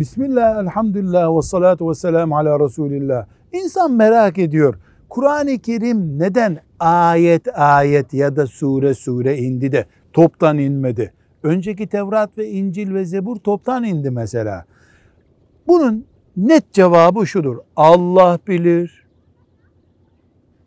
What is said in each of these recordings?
Bismillah, elhamdülillah ve salatu ve selamu ala Resulillah. İnsan merak ediyor. Kur'an-ı Kerim neden ayet ayet ya da sure sure indi de toptan inmedi? Önceki Tevrat ve İncil ve Zebur toptan indi mesela. Bunun net cevabı şudur. Allah bilir.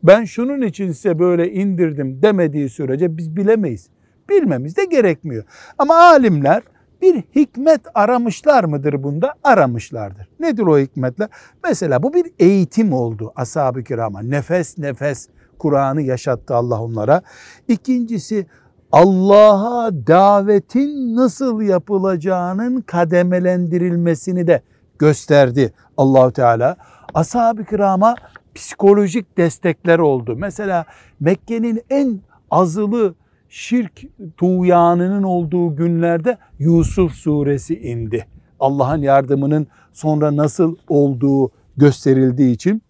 Ben şunun için size böyle indirdim demediği sürece biz bilemeyiz. Bilmemiz de gerekmiyor. Ama alimler bir hikmet aramışlar mıdır bunda? Aramışlardır. Nedir o hikmetler? Mesela bu bir eğitim oldu ashab-ı kirama. Nefes nefes Kur'an'ı yaşattı Allah onlara. İkincisi Allah'a davetin nasıl yapılacağının kademelendirilmesini de gösterdi Allahu Teala. Ashab-ı kirama psikolojik destekler oldu. Mesela Mekke'nin en azılı şirk tuğyanının olduğu günlerde Yusuf suresi indi. Allah'ın yardımının sonra nasıl olduğu gösterildiği için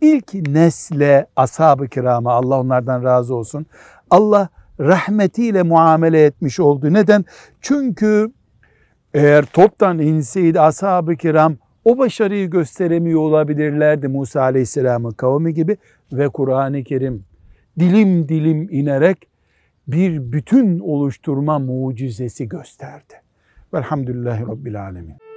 ilk nesle ashab-ı kirama Allah onlardan razı olsun. Allah rahmetiyle muamele etmiş oldu. Neden? Çünkü eğer toptan inseydi ashab-ı kiram o başarıyı gösteremiyor olabilirlerdi Musa Aleyhisselam'ın kavmi gibi ve Kur'an-ı Kerim dilim dilim inerek bir bütün oluşturma mucizesi gösterdi. Velhamdülillahi Rabbil Alemin.